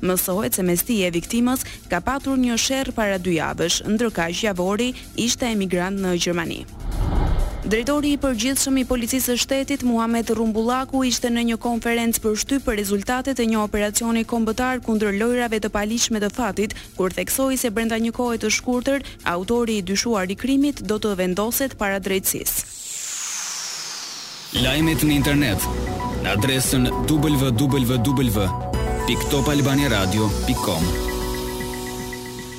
Mësohet se mes tij e viktimës ka patur një sherr para dy javësh, ndërkaq Javori ishte emigrant në Gjermani. Drejtori i Përgjithshëm i Policisë së Shtetit, Muhamet Rrumbullaku ishte në një konferencë për shtyp për rezultatet e një operacioni kombëtar kundër lojërave të paligjshme të fatit, kur theksoi se brenda një kohe të shkurtër, autori i dyshuar i krimit do të vendoset para drejtësisë. Lajmet në internet në adresën www.topalbaniaradio.com.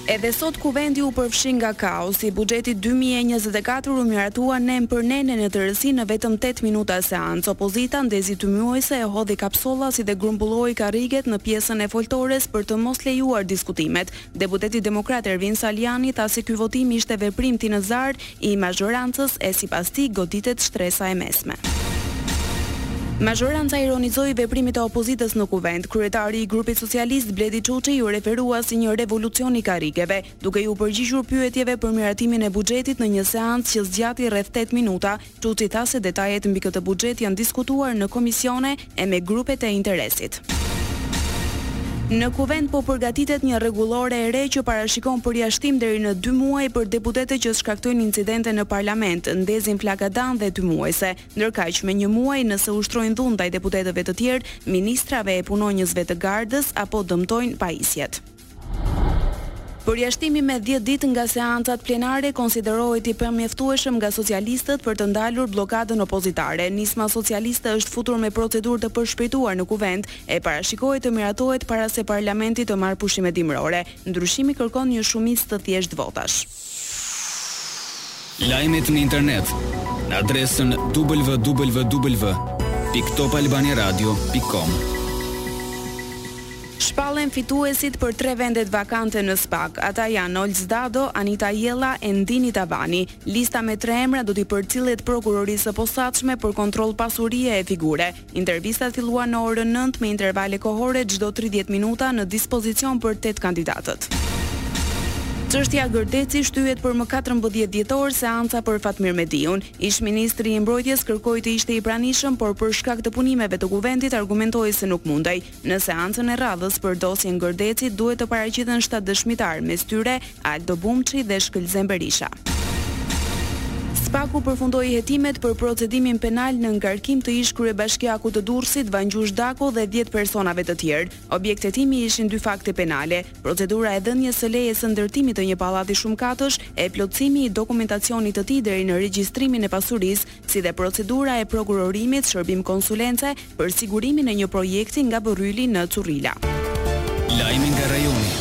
Edhe sot Kuvendi u përfshi nga kaosi, buxheti dy mijë e njëzet e katër u miratua nen për nen e në tërësi në vetëm tetë minuta seancë, opozita ndezi tymuese e hodhi kapsolla si dhe grumbulloi karriget në pjesën e foltores për të mos lejuar diskutimet. Deputeti demokrat Ervin Salianji tha se ky votim ishte veprim tinëzar i mazhorancës e sipas tij goditet shtresa e mesme. Mazhoranca ironizoi veprimet e opozitës në Kuvend, kryetari i grupit socialist Bledi Çuçi iu referua si një revolucion i karrigeve, duke iu përgjigjur pyetjeve për miratimin e buxhetit në një seancë që zgjati rreth tetë minuta, Çuçi tha se detajet mbi këtë buxhet janë diskutuar në komisione, e me grupet e interesit. Në Kuvend po përgatitet një rregullore e re që parashikon përjashtim deri në dy muaj për deputetët që shkaktojnë incidente në Parlament, ndezin flakadanë dhe tymuese. Ndërkaq, me një muaj, nëse ushtrojnë dhunë ndaj deputetëve të tjerë, ministrave e punonjësve të Gardës apo dëmtojnë pajisjet. Përjashtimi me dhjetë ditë nga seancat plenare konsiderohet i pamjaftueshëm nga socialistët për të ndalur bllokadën opozitare. Nisma socialiste është futur me procedurë të përshpejtuar në Kuvend e parashikohet të miratohet para se Parlamenti të marrë pushimet dimërore. Ndryshimi kërkon një shumicë të thjeshtë votash. Lajmet në internet në adresën www.topalbaniaradio.com. Shpallen fituesit për tre vendet vakante në SPAK. Ata janë Ols Dado, Anita Jella e Ndini Tavani. Lista me tre emra do t'i përcillet Prokurorisë së Posaçme për Kontroll Pasurie e Figure. Intervistat filluan në orën nëntë me intervale kohore çdo tridhjetë minuta në dispozicion për tetë kandidatët. Çështja Gërdeci shtyhet për më katërmbëdhjetë dhjetor seanca për Fatmir Mediun. Ish-ministri i Mbrojtjes kërkoi të ishte i pranishëm, por për shkak të punimeve të Kuvendit argumentoi se nuk mundej. Në seancën e radhës për dosjen Gërdeci duhet të paraqiten shtatë dëshmitarë, mes tyre Aldo Bumçi dhe Shkëlzen Berisha. SPAK-u përfundoi hetimet për procedimin penal në ngarkim të ish-kryebashkiakut të Durrësit, Vangjush Dako dhe dhjetë personave të tjerë. Objekt hetimi ishin dy fakte penale, procedura e dhënies së lejes së ndërtimit të një pallati shumëkatësh e plotësimi i dokumentacionit të tij deri në regjistrimin e pasurisë si dhe procedura e prokurorimit shërbim konsulence për sigurimin e një projekti nga Bërryli në Currila. Lajme nga rajoni.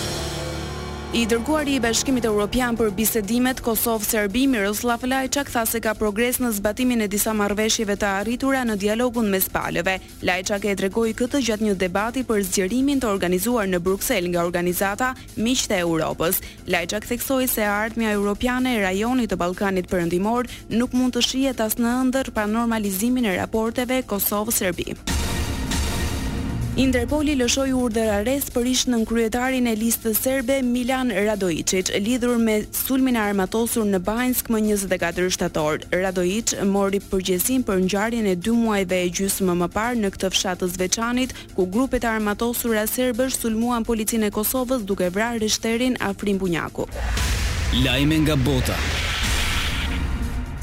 I dërguari i Bashkimit Europian për bisedimet Kosovë-Serbi, Miroslav Lajçak tha se ka progres në zbatimin e disa marrëveshjeve të arritura në dialogun mes palëve. Lajçak e tregoi këtë gjatë një debati për zgjerimin të organizuar në Bruksel nga organizata Miqtë e Europës. Lajçak theksoi se e ardhmja europiane e rajonit të Ballkanit Perëndimor nuk mund të shihet as në ëndërr pa normalizimin e raporteve Kosovë-Serbi. Interpoli lëshoi urdhër arrest për ish-nënkryetarin e Listës Serbe, Milan Radoiçiç, lidhur me sulmin e armatosur në Banjskë më njëzet e katër shtator. Radoiçiç mori përgjegjësinë për ngjarjen e dy muajve e gjysmë më parë në këtë fshat të Zveçanit, ku grupe të armatosura serbësh sulmuan policinë e Kosovës duke vrarë rreshterin Afrim Bunjaku. Lajme nga bota.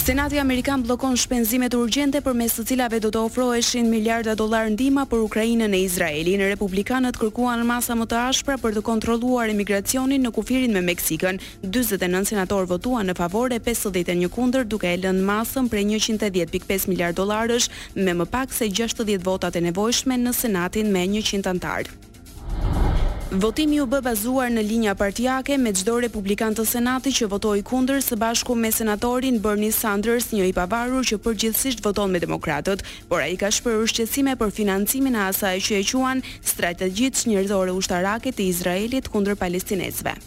Senati amerikan bllokon shpenzimet urgjente përmes të cilave do të ofroheshin miliarda dollarë ndihma për Ukrainën e Izraelin. Republikanët kërkuan masa më të ashpra për të kontrolluar emigracionin në kufirin me Meksinë. ksikën. Dyzet e nëntë senatorë votuan në favor e pesëdhjetë e një kundër duke e lënë masën prej njëqind e dhjetë pikë pesë miliardë dollarësh me më pak se gjashtëdhjetë votat e nevojshme në Senatin me njëqind anëtarë. Votimi u bë bazuar në linja partiake me çdo republikan të Senati që votoi kundër së bashku me senatorin Bernie Sanders një i pavarur që përgjithësisht voton me demokratët. por ai ka shprehur shqetësime për financimin e asaj që e quan strategji çnjerëzore ushtarake të Izraelit kundër palestinezëve.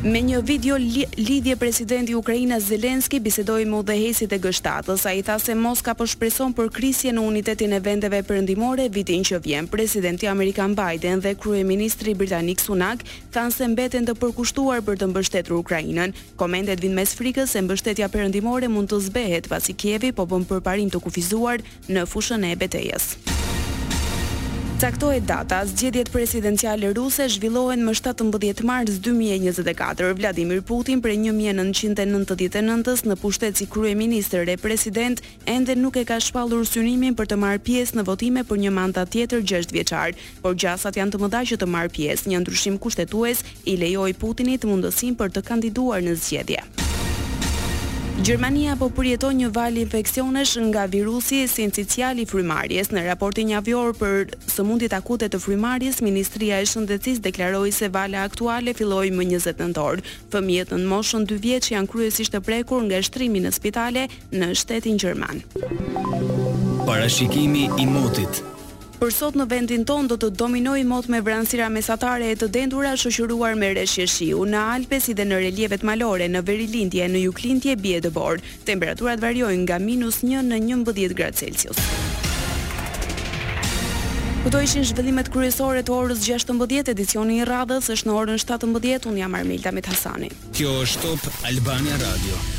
Me një video lidhje presidenti ukrainas Zelensky bisedoi me udhëheqësit e G-shtatës. Ai tha se Moska po shpreson për krisje në unitetin e vendeve perëndimore vitin që vjen. Presidenti amerikan Biden dhe kryeministri britanik Sunak thanë se mbeten të përkushtuar për të mbështetur Ukrainën. Komentet vijnë mes frikës se mbështetja perëndimore mund të zbehet pasi Kievi po bën përparim të kufizuar në fushën e betejës. Caktohet data, zgjedhjet presidenciale ruse zhvillohen më shtatëmbëdhjetë mars dy mijë e njëzet e katër. Vladimir Putin prej një mijë e nëntëqind e nëntëdhjetë e nëntës në pushtet si kryeministër e president ende nuk e ka shpallur synimin për të marrë pjesë në votime për një mandat tjetër gjashtëvjeçar, por gjasat janë të mëdha që të marrë pjesë, një ndryshim kushtetues i lejoi Putinit mundësinë për të kandiduar në zgjedhje. Gjermania po përjeton një valë infeksionesh nga virusi sincicial i frymarrjes. Në raportin javor për sëmundjet akute të frymarrjes, Ministria e Shëndetësisë deklaroi se vala aktuale filloi më njëzet nëntor. Fëmijët nën moshën dy vjeç janë kryesisht të prekur nga shtrimi në spitale në shtetin gjerman. Parashikimi i motit. Për sot në vendin tonë do të dominojë mot me vranësira mesatare e të dendura shoqëruar me reshje shiu. Në Alpe si dhe në relievet malore, në verilindje e në juglindje bie dëborë. Temperaturat variojnë nga minus 1 në 11 gradë Celsius. Këto ishin zhvillimet kryesore të orës 16, edicioni i radhës është në orën 17, unë jam Armilda Methasani. Kjo është Top Albania Radio.